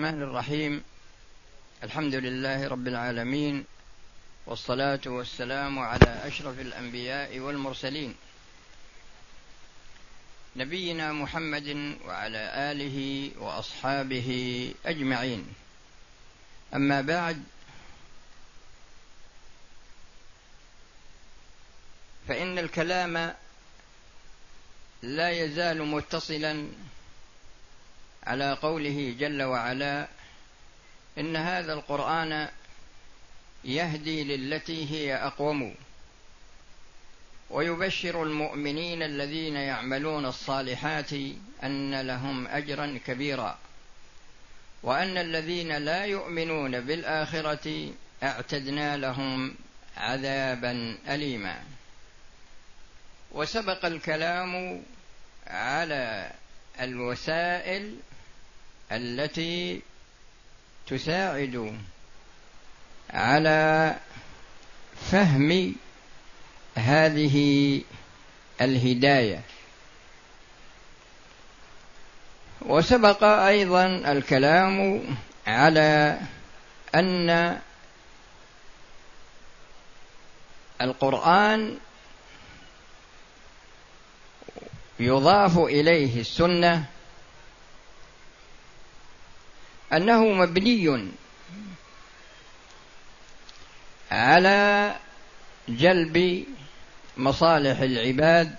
الرحمن الرحيم. الحمد لله رب العالمين والصلاة والسلام على أشرف الأنبياء والمرسلين. نبينا محمد وعلى آله وأصحابه أجمعين. أما بعد فإن الكلام لا يزال متصلا على قوله جل وعلا إن هذا القرآن يهدي للتي هي أقوم ويبشر المؤمنين الذين يعملون الصالحات أن لهم أجرا كبيرا وأن الذين لا يؤمنون بالآخرة أعتدنا لهم عذابا أليما وسبق الكلام على الوسائل التي تساعد على فهم هذه الهداية. وسبق أيضا الكلام على أن القرآن يضاف إليه السنة أنه مبني على جلب مصالح العباد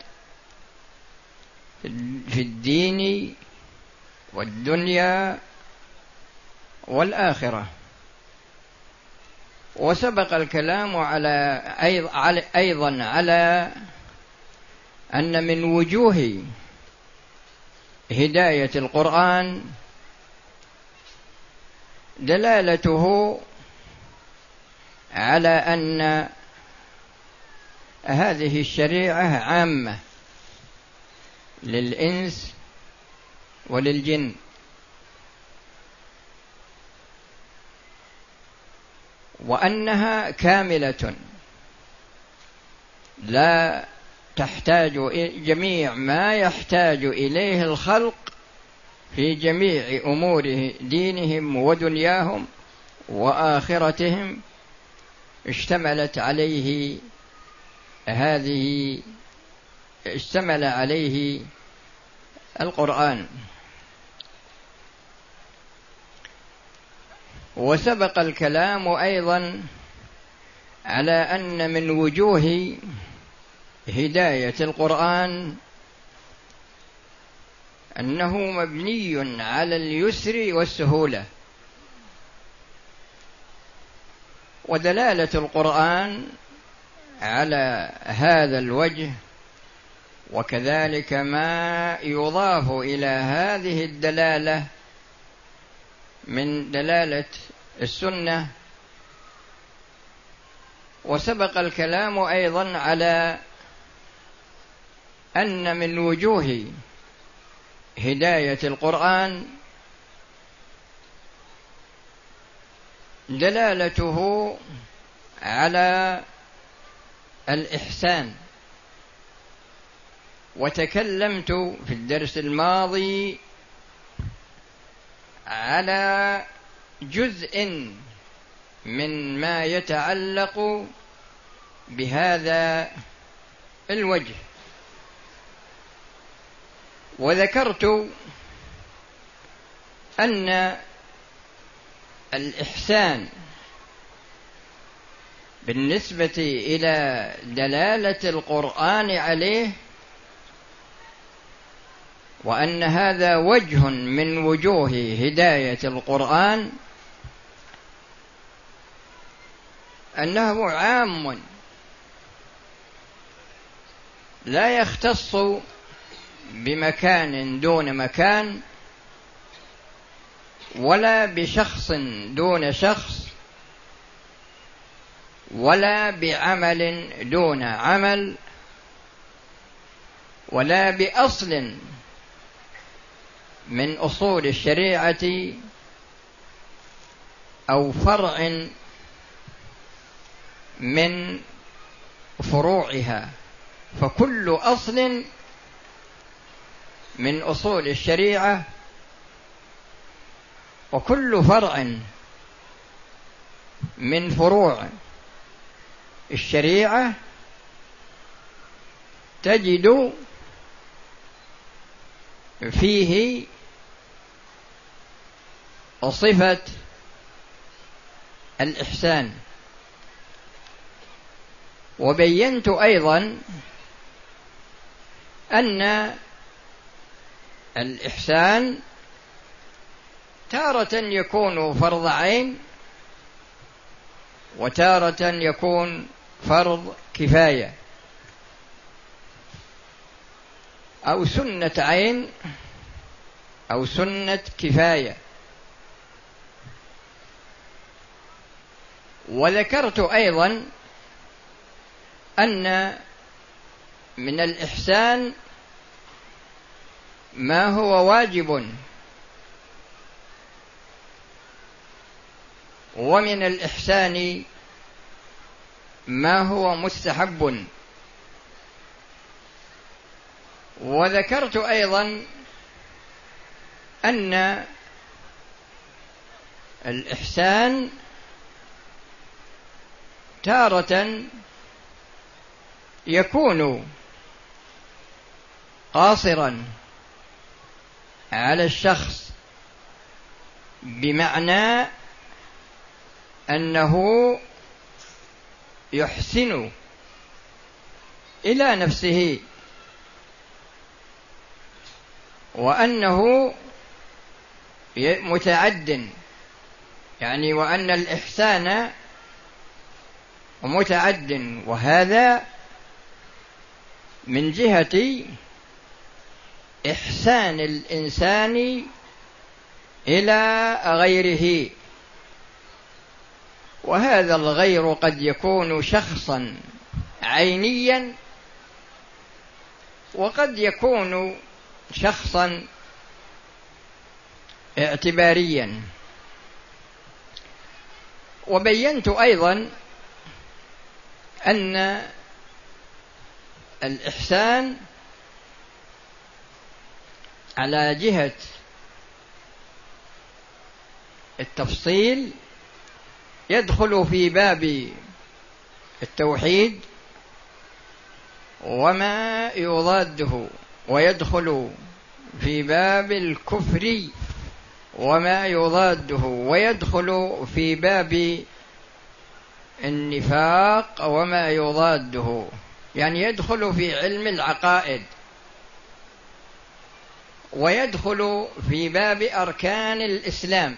في الدين والدنيا والآخرة. وسبق الكلام على أيضا على أن من وجوه هداية القرآن دلالته على أن هذه الشريعة عامة للإنس وللجن. وأنها كاملة لا تحتاج جميع ما يحتاج إليه الخلق في جميع أمور دينهم ودنياهم وآخرتهم اشتملت عليه هذه اشتمل عليه القرآن. وسبق الكلام أيضا على أن من وجوه هداية القرآن أنه مبني على اليسر والسهولة. ودلالة القرآن على هذا الوجه وكذلك ما يضاف إلى هذه الدلالة من دلالة السنة. وسبق الكلام أيضا على أن من وجوه هداية القرآن دلالته على الإحسان. وتكلمت في الدرس الماضي على جزء من ما يتعلق بهذا الوجه. وذكرت أن الإحسان بالنسبة إلى دلالة القرآن عليه وأن هذا وجه من وجوه هداية القرآن أنه عام لا يختص بمكان دون مكان ولا بشخص دون شخص ولا بعمل دون عمل ولا بأصل من أصول الشريعة أو فرع من فروعها. فكل أصل من أصول الشريعة وكل فرع من فروع الشريعة تجد فيه صفة الإحسان. وبينت أيضا أن الإحسان تارة يكون فرض عين وتارة يكون فرض كفاية. أو سنة عين أو سنة كفاية. وذكرت أيضا أن من الإحسان ما هو واجب؟ ومن الإحسان ما هو مستحب. وذكرت أيضا أن الإحسان تارة يكون قاصرا. على الشخص بمعنى أنه يحسن إلى نفسه وأنه متعد يعني وأن الإحسان متعد وهذا من جهة إحسان الإنسان إلى غيره. وهذا الغير قد يكون شخصا عينيا وقد يكون شخصا اعتباريا. وبينت أيضا أن الإحسان على جهة التفصيل يدخل في باب التوحيد وما يضاده ويدخل في باب الكفر وما يضاده ويدخل في باب النفاق وما يضاده. يعني يدخل في علم العقائد. ويدخل في باب أركان الإسلام.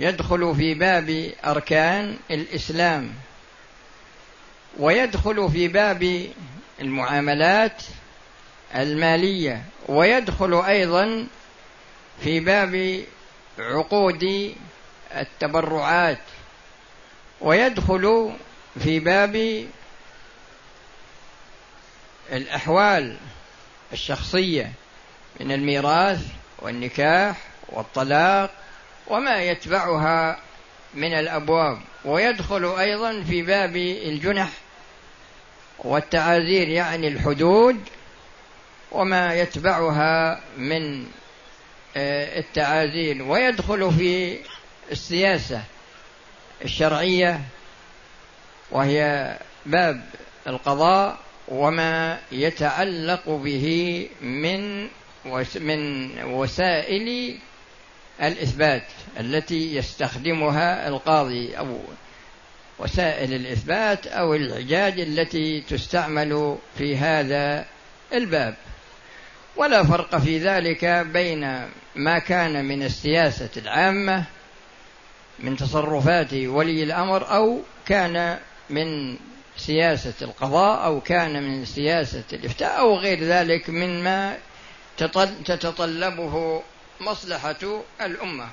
يدخل في باب أركان الإسلام. ويدخل في باب المعاملات المالية. ويدخل أيضا في باب عقود التبرعات. ويدخل في باب الأحوال الشخصية. من الميراث والنكاح والطلاق وما يتبعها من الأبواب. ويدخل أيضا في باب الجنح والتعازير يعني الحدود وما يتبعها من آه، التعازير ويدخل في السياسة الشرعية وهي باب القضاء وما يتعلق به من من وسائل الإثبات التي يستخدمها القاضي أو وسائل الإثبات أو الإعجاج التي تستعمل في هذا الباب. ولا فرق في ذلك بين ما كان من السياسة العامة من تصرفات ولي الأمر أو كان من سياسة القضاء أو كان من سياسة الإفتاء أو غير ذلك مما تتطلبه مصلحة الأمة.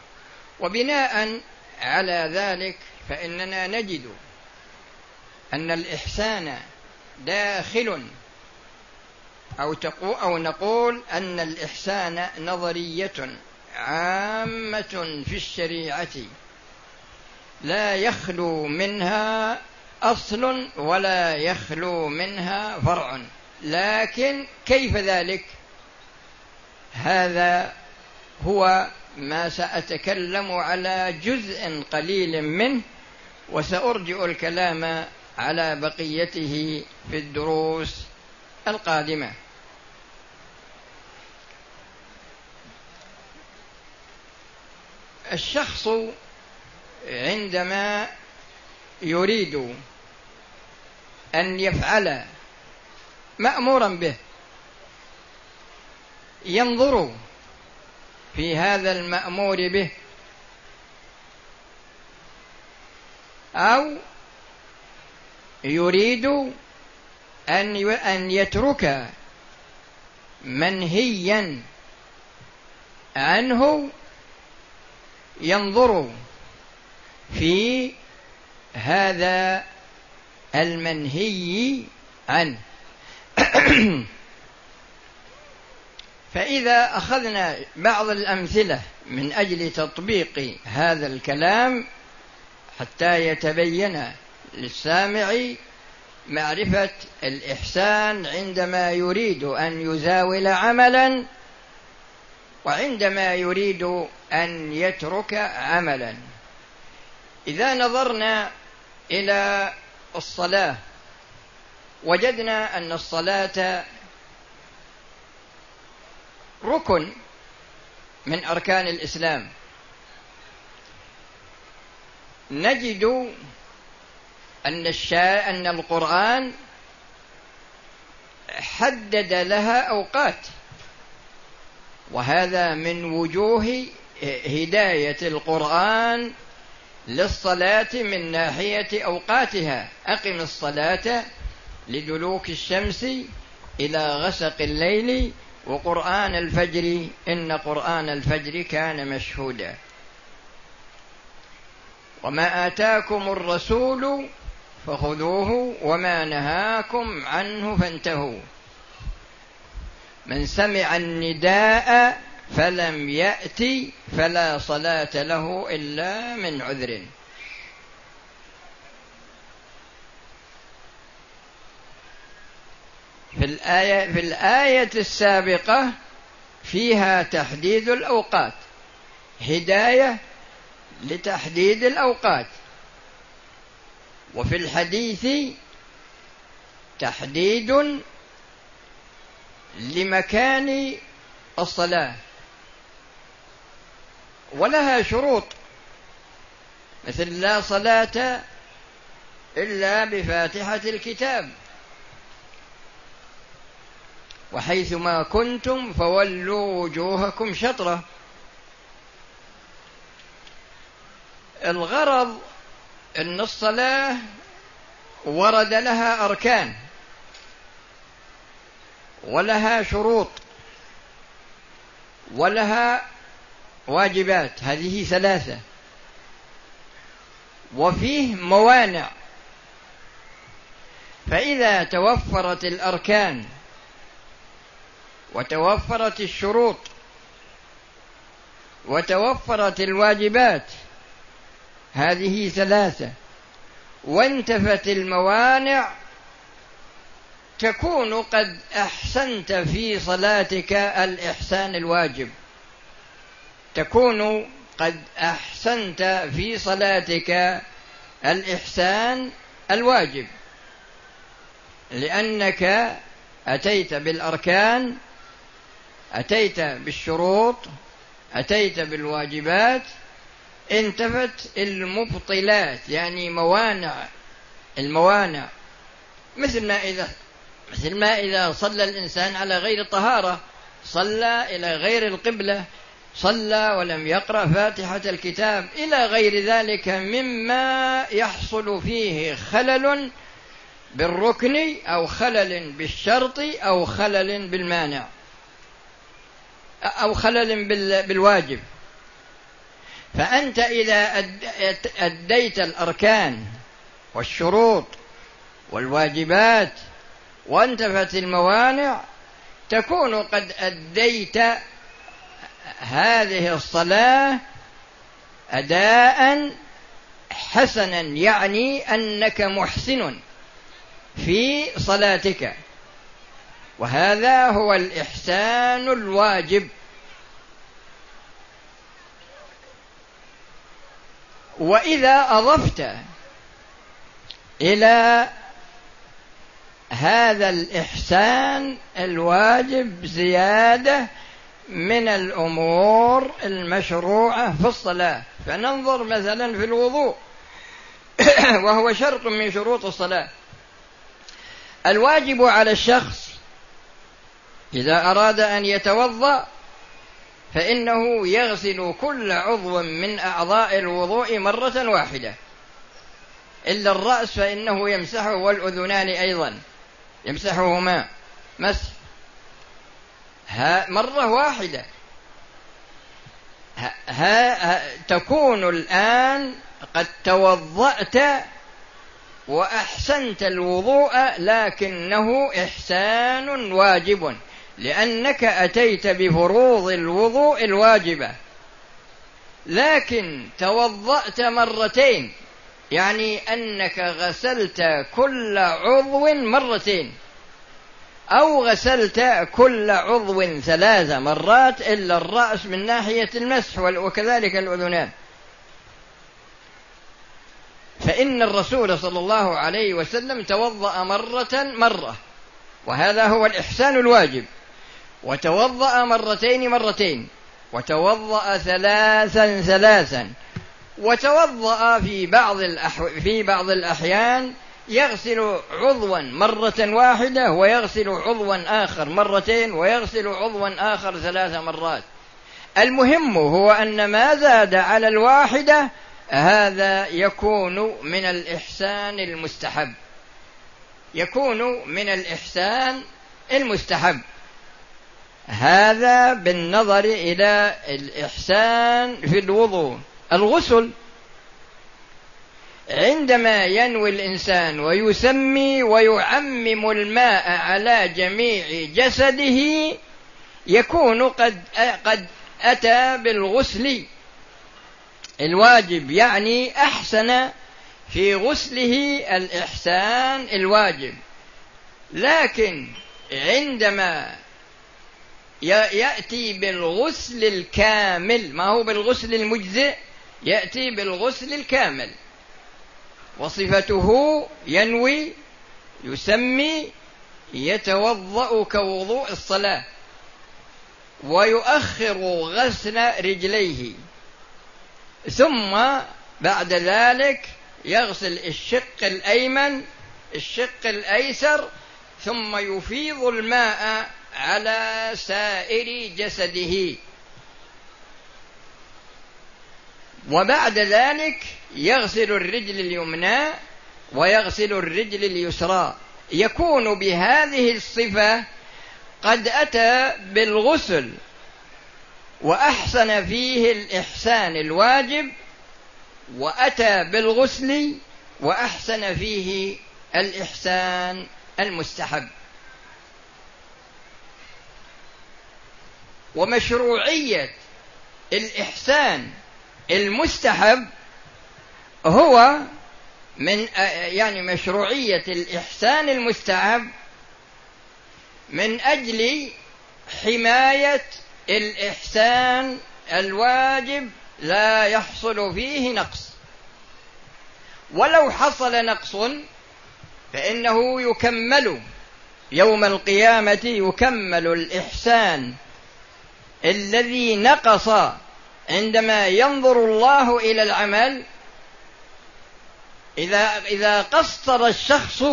وبناء على ذلك فإننا نجد أن الإحسان داخل أو تقو أو نقول أن الإحسان نظرية عامة في الشريعة. لا يخلو منها أصل ولا يخلو منها فرع. لكن كيف ذلك؟ هذا هو ما سأتكلم على جزء قليل منه وسأرجئ الكلام على بقيته في الدروس القادمة. الشخص عندما يريد أن يفعل مأمورا به ينظر في هذا المأمور به أو يريد أن أن يترك منهيا عنه ينظر في هذا المنهي عنه. فإذا أخذنا بعض الأمثلة من أجل تطبيق هذا الكلام حتى يتبين للسامع معرفة الإحسان عندما يريد أن يزاول عملا وعندما يريد أن يترك عملا. إذا نظرنا إلى الصلاة وجدنا أن الصلاة ركن من أركان الإسلام. نجد أن الشاء أن القرآن حدد لها أوقات وهذا من وجوه هداية القرآن للصلاة من ناحية أوقاتها. أقم الصلاة لدلوك الشمس إلى غسق الليل وقرآن الفجر إن قرآن الفجر كان مشهودا. وما آتاكم الرسول فخذوه وما نهاكم عنه فانتهوا. من سمع النداء فلم يأت فلا صلاة له إلا من عذر. في الآية في الآية السابقة فيها تحديد الأوقات. هداية لتحديد الأوقات. وفي الحديث تحديد لمكان الصلاة. ولها شروط. مثل لا صلاة إلا بفاتحة الكتاب. وحيثما كنتم فولوا وجوهكم شطرة. الغرض أن الصلاة ورد لها أركان ولها شروط ولها واجبات هذه ثلاثة. وفيه موانع. فإذا توفرت الأركان وتوفرت الشروط وتوفرت الواجبات. هذه ثلاثة. وانتفت الموانع. تكون قد أحسنت في صلاتك الإحسان الواجب. تكون قد أحسنت في صلاتك الإحسان الواجب. لأنك أتيت بالأركان أتيت بالشروط أتيت بالواجبات انتفت المبطلات يعني موانع الموانع. مثل ما إذا مثل ما إذا صلى الإنسان على غير طهارة صلى إلى غير القبلة صلى ولم يقرأ فاتحة الكتاب إلى غير ذلك مما يحصل فيه خلل بالركن أو خلل بالشرط أو خلل بالمانع. أو خلل بالواجب. فأنت إذا أديت الأركان والشروط والواجبات وانتفت الموانع تكون قد أديت هذه الصلاة أداء حسنا يعني أنك محسن في صلاتك. وهذا هو الإحسان الواجب. وإذا أضفت إلى هذا الإحسان الواجب زيادة من الأمور المشروعة في الصلاة. فننظر مثلا في الوضوء. وهو شرط من شروط الصلاة. الواجب على الشخص إذا أراد أن يتوضأ فإنه يغسل كل عضو من أعضاء الوضوء مرة واحدة. إلا الرأس فإنه يمسحه والأذنان أيضا. يمسحهما. مسح مرة واحدة. ها, ها تكون الآن قد توضأت وأحسنت الوضوء لكنه إحسان واجب. لأنك أتيت بفروض الوضوء الواجبة. لكن توضأت مرتين يعني أنك غسلت كل عضو مرتين أو غسلت كل عضو ثلاث مرات إلا الرأس من ناحية المسح وكذلك الأذنان. فإن الرسول صلى الله عليه وسلم توضأ مرة مرة وهذا هو الإحسان الواجب. وتوضأ مرتين مرتين وتوضأ ثلاثا ثلاثا وتوضأ في بعض الأحو... في بعض الأحيان يغسل عضوا مرة واحدة ويغسل عضوا آخر مرتين ويغسل عضوا آخر ثلاث مرات. المهم هو أن ما زاد على الواحدة هذا يكون من الإحسان المستحب. يكون من الإحسان المستحب. هذا بالنظر إلى الإحسان في الوضوء. الغسل عندما ينوي الإنسان ويسمي ويعمم الماء على جميع جسده يكون قد قد أتى بالغسل. الواجب يعني أحسن في غسله الإحسان الواجب. لكن عندما يأتي بالغسل الكامل. ما هو بالغسل المجزئ؟ يأتي بالغسل الكامل. وصفته ينوي يسمي يتوضأ كوضوء الصلاة ويؤخر غسل رجليه. ثم بعد ذلك يغسل الشق الأيمن الشق الأيسر ثم يفيض الماء على سائر جسده. وبعد ذلك يغسل الرجل اليمنى ويغسل الرجل اليسرى. يكون بهذه الصفة قد أتى بالغسل وأحسن فيه الإحسان الواجب وأتى بالغسل وأحسن فيه الإحسان المستحب. ومشروعية الإحسان المستحب هو من يعني مشروعية الإحسان المستحب من أجل حماية الإحسان الواجب لا يحصل فيه نقص. ولو حصل نقص فإنه يكمل يوم القيامة يكمل الإحسان الذي نقص عندما ينظر الله إلى العمل إذا إذا قصر الشخص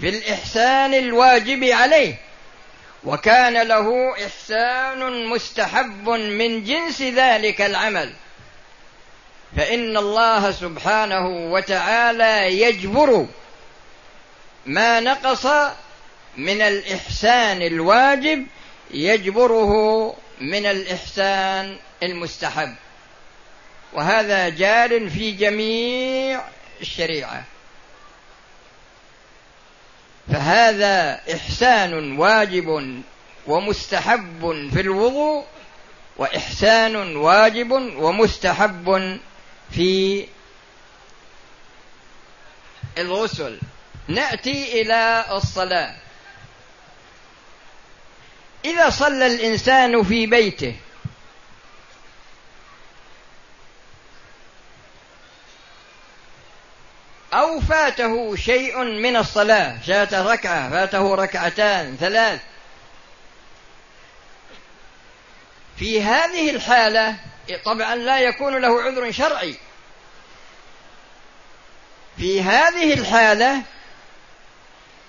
في الإحسان الواجب عليه وكان له إحسان مستحب من جنس ذلك العمل فإن الله سبحانه وتعالى يجبر ما نقص من الإحسان الواجب يجبره من الإحسان المستحب. وهذا جار في جميع الشريعة. فهذا إحسان واجب ومستحب في الوضوء وإحسان واجب ومستحب في الغسل. نأتي إلى الصلاة. إذا صلى الإنسان في بيته. أو فاته شيء من الصلاة. فات ركعة فاته ركعتان ثلاث. في هذه الحالة طبعا لا يكون له عذر شرعي. في هذه الحالة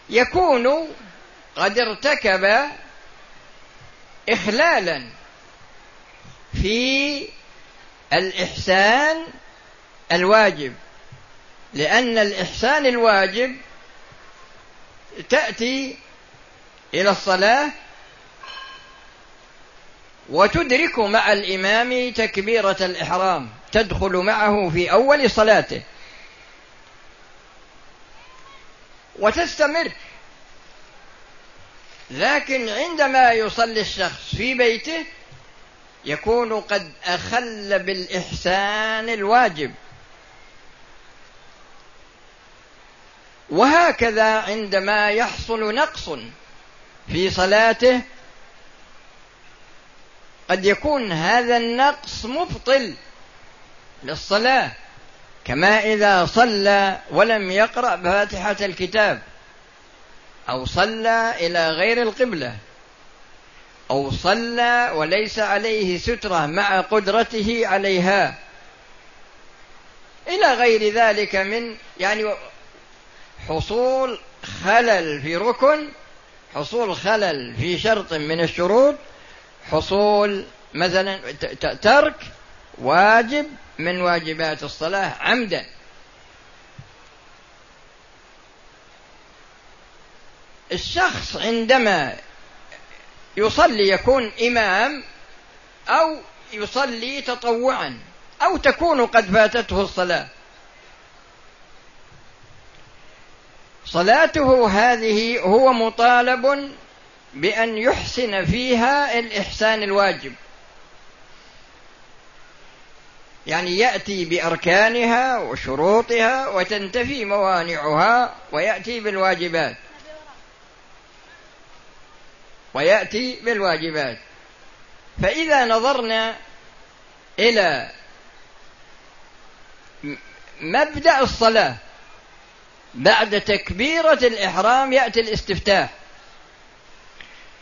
يكون قد ارتكب إخلالا في الإحسان الواجب لأن الإحسان الواجب تأتي إلى الصلاة وتدرك مع الإمام تكبيرة الإحرام تدخل معه في أول صلاته وتستمر لكن عندما يصلي الشخص في بيته يكون قد أخل بالإحسان الواجب. وهكذا عندما يحصل نقص في صلاته قد يكون هذا النقص مبطل للصلاة كما إذا صلى ولم يقرأ فاتحة الكتاب. أو صلى إلى غير القبلة أو صلى وليس عليه سترة مع قدرته عليها. إلى غير ذلك من يعني حصول خلل في ركن حصول خلل في شرط من الشروط حصول مثلا ترك واجب من واجبات الصلاة عمدا. الشخص عندما يصلي يكون إمام أو يصلي تطوعا أو تكون قد فاتته الصلاة. صلاته هذه هو مطالب بأن يحسن فيها الإحسان الواجب. يعني يأتي بأركانها وشروطها وتنتفي موانعها ويأتي بالواجبات. ويأتي بالواجبات. فإذا نظرنا إلى مبدأ الصلاة. بعد تكبيرة الإحرام يأتي الاستفتاح.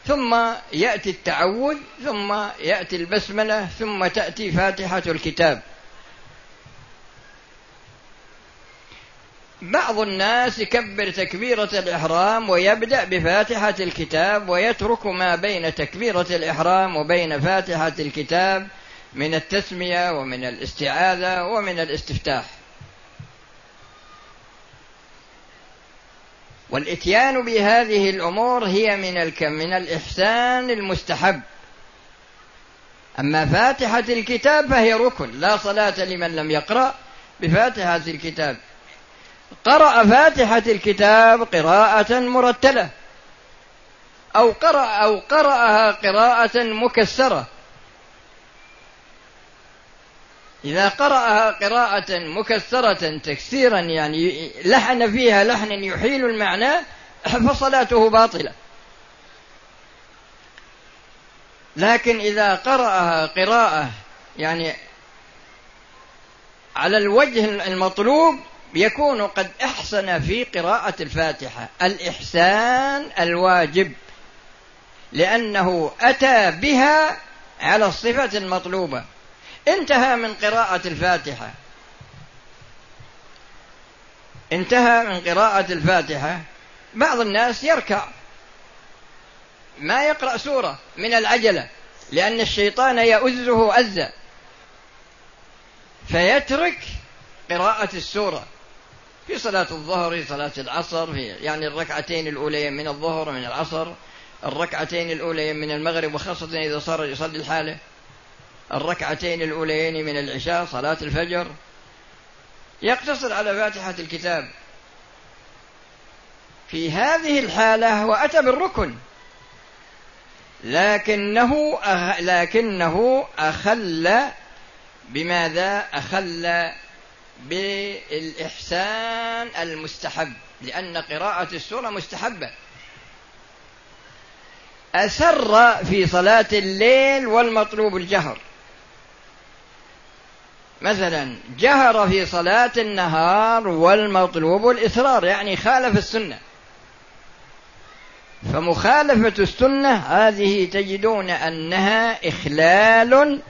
ثم يأتي التعوذ ثم يأتي البسملة ثم تأتي فاتحة الكتاب. بعض الناس يكبر تكبيرة الإحرام ويبدأ بفاتحة الكتاب ويترك ما بين تكبيرة الإحرام وبين فاتحة الكتاب من التسمية ومن الاستعاذة ومن الاستفتاح. والإتيان بهذه الأمور هي من الكم من الإحسان المستحب. أما فاتحة الكتاب فهي ركن لا صلاة لمن لم يقرأ بفاتحة الكتاب. قرأ فاتحة الكتاب قراءة مرتلة. أو قرأ أو قرأها قراءة مكسرة. إذا قرأها قراءة مكسرة تكسيرا يعني لحن فيها لحن يحيل المعنى فصلاته باطلة. لكن إذا قرأها قراءة يعني على الوجه المطلوب يكون قد أحسن في قراءة الفاتحة. الإحسان الواجب لأنه أتى بها على الصفة المطلوبة. انتهى من قراءة الفاتحة. انتهى من قراءة الفاتحة. بعض الناس يركع. ما يقرأ سورة من العجلة لأن الشيطان يؤزه أزا. فيترك قراءة السورة. في صلاة الظهر في صلاة العصر في يعني الركعتين الأوليين من الظهر من العصر الركعتين الأوليين من المغرب وخاصة إذا صار يصلي الحالة الركعتين الأوليين من العشاء صلاة الفجر. يقتصر على فاتحة الكتاب. في هذه الحالة هو أتى بالركن. لكنه أخ... لكنه أخل بماذا؟ أخل بالإحسان المستحب لأن قراءة السورة مستحبة. أسر في صلاة الليل والمطلوب الجهر. مثلا جهر في صلاة النهار والمطلوب الإصرار يعني خالف السنة. فمخالفة السنة هذه تجدون أنها إخلال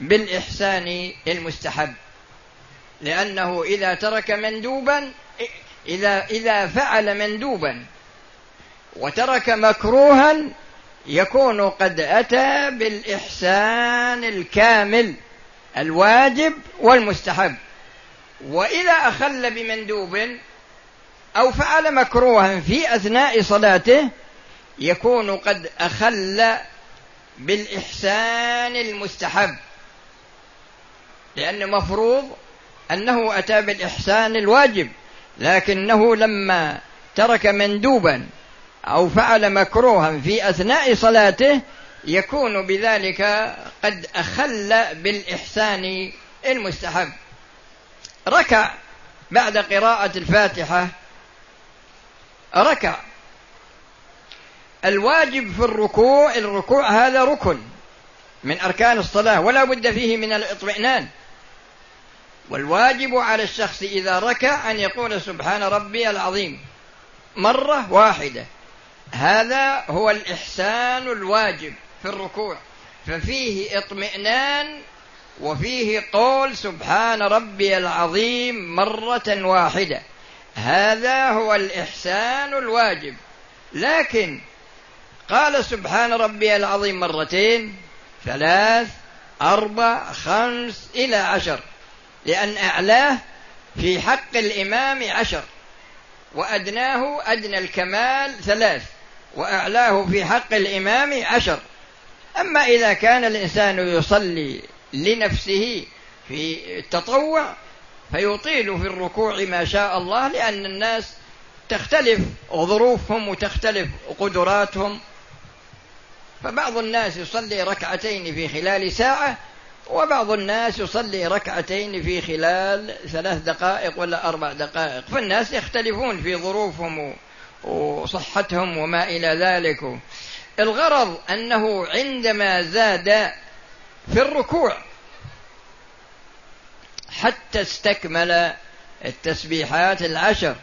بالإحسان المستحب. لأنه إذا ترك مندوبا إذا إذا فعل مندوبا. وترك مكروها يكون قد أتى بالإحسان الكامل الواجب والمستحب. وإذا أخل بمندوب أو فعل مكروها في أثناء صلاته يكون قد أخل بالإحسان المستحب. لأن مفروض أنه أتى بالإحسان الواجب لكنه لما ترك مندوبا أو فعل مكروها في أثناء صلاته يكون بذلك قد أخل بالإحسان المستحب. ركع بعد قراءة الفاتحة. ركع. الواجب في الركوع الركوع هذا ركن من أركان الصلاة ولا بد فيه من الاطمئنان. والواجب على الشخص إذا ركع أن يقول سبحان ربي العظيم. مرة واحدة. هذا هو الإحسان الواجب في الركوع. ففيه اطمئنان وفيه قول سبحان ربي العظيم مرة واحدة. هذا هو الإحسان الواجب. لكن قال سبحان ربي العظيم مرتين. ثلاث أربع خمس إلى عشر. لأن أعلاه في حق الإمام عشر. وأدناه أدنى الكمال ثلاث. وأعلاه في حق الإمام عشر. أما إذا كان الإنسان يصلي لنفسه في التطوع فيطيل في الركوع ما شاء الله لأن الناس تختلف ظروفهم وتختلف قدراتهم. فبعض الناس يصلي ركعتين في خلال ساعة وبعض الناس يصلي ركعتين في خلال ثلاث دقائق ولا أربع دقائق. فالناس يختلفون في ظروفهم وصحتهم وما إلى ذلك. الغرض أنه عندما زاد في الركوع حتى استكمل التسبيحات العشر.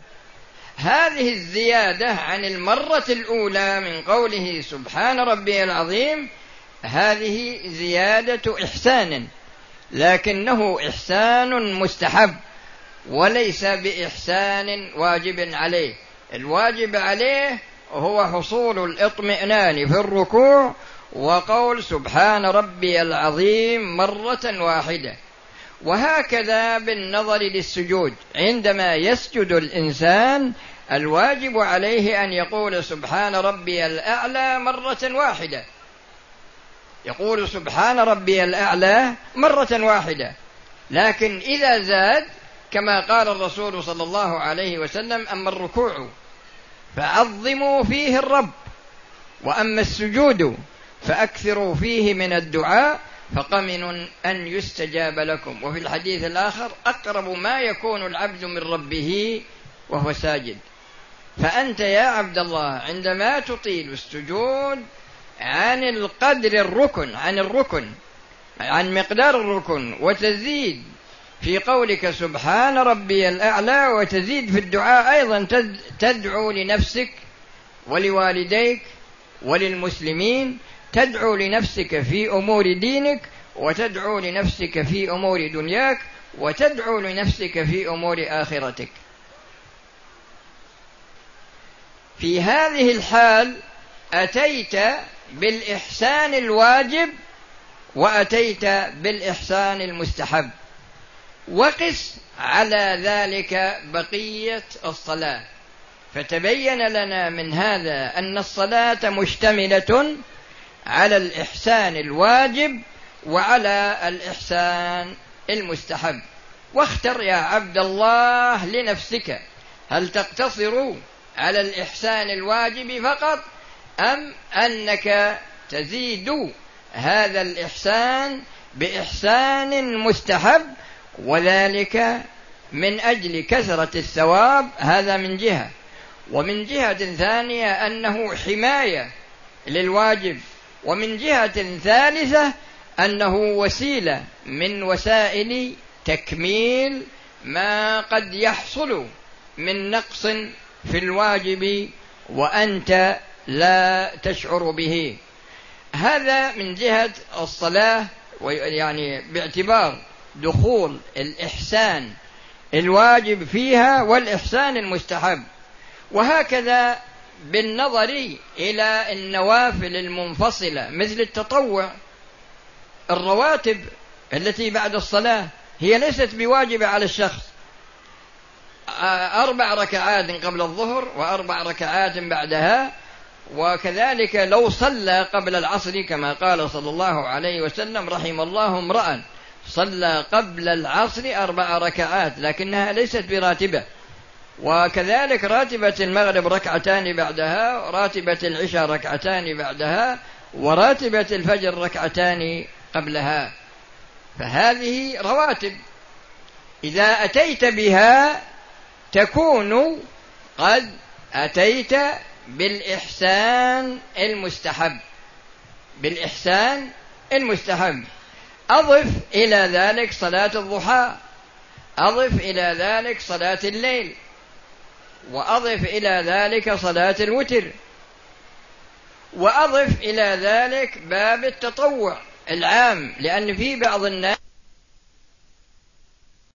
هذه الزيادة عن المرة الأولى من قوله سبحان ربي العظيم هذه زيادة إحسان لكنه إحسان مستحب وليس بإحسان واجب عليه. الواجب عليه هو حصول الاطمئنان في الركوع وقول سبحان ربي العظيم مرة واحدة. وهكذا بالنظر للسجود. عندما يسجد الإنسان الواجب عليه أن يقول سبحان ربي الأعلى مرة واحدة. يقول سبحان ربي الأعلى مرة واحدة. لكن إذا زاد كما قال الرسول صلى الله عليه وسلم أما الركوع فعظموا فيه الرب وأما السجود فأكثروا فيه من الدعاء فقمن أن يستجاب لكم. وفي الحديث الآخر أقرب ما يكون العبد من ربه وهو ساجد. فأنت يا عبد الله عندما تطيل السجود عن القدر الركن عن الركن عن مقدار الركن وتزيد في قولك سبحان ربي الأعلى وتزيد في الدعاء أيضا تدعو لنفسك ولوالديك وللمسلمين تدعو لنفسك في أمور دينك وتدعو لنفسك في أمور دنياك وتدعو لنفسك في أمور آخرتك. في هذه الحال أتيت بالإحسان الواجب وأتيت بالإحسان المستحب. وقس على ذلك بقية الصلاة. فتبين لنا من هذا أن الصلاة مشتملة على الإحسان الواجب وعلى الإحسان المستحب. واختر يا عبد الله لنفسك. هل تقتصر على الإحسان الواجب فقط أم أنك تزيد هذا الإحسان بإحسان مستحب وذلك من أجل كثرة الثواب؟ هذا من جهة. ومن جهة ثانية أنه حماية للواجب. ومن جهة ثالثة أنه وسيلة من وسائل تكميل ما قد يحصل من نقص في الواجب وأنت لا تشعر به. هذا من جهة الصلاة يعني باعتبار دخول الإحسان الواجب فيها والإحسان المستحب. وهكذا بالنظر إلى النوافل المنفصلة مثل التطوع الرواتب التي بعد الصلاة هي ليست بواجبة على الشخص. أربع ركعات قبل الظهر وأربع ركعات بعدها وكذلك لو صلى قبل العصر كما قال صلى الله عليه وسلم رحم الله امرأ صلى قبل العصر أربع ركعات لكنها ليست براتبة. وكذلك راتبة المغرب ركعتان بعدها راتبة العشاء ركعتان بعدها وراتبة الفجر ركعتان قبلها. فهذه رواتب. إذا أتيت بها تكون قد أتيت بالإحسان المستحب. بالإحسان المستحب. أضف إلى ذلك صلاة الضحى. أضف إلى ذلك صلاة الليل. وأضف إلى ذلك صلاة الوتر. وأضف إلى ذلك باب التطوع العام لأن في بعض الناس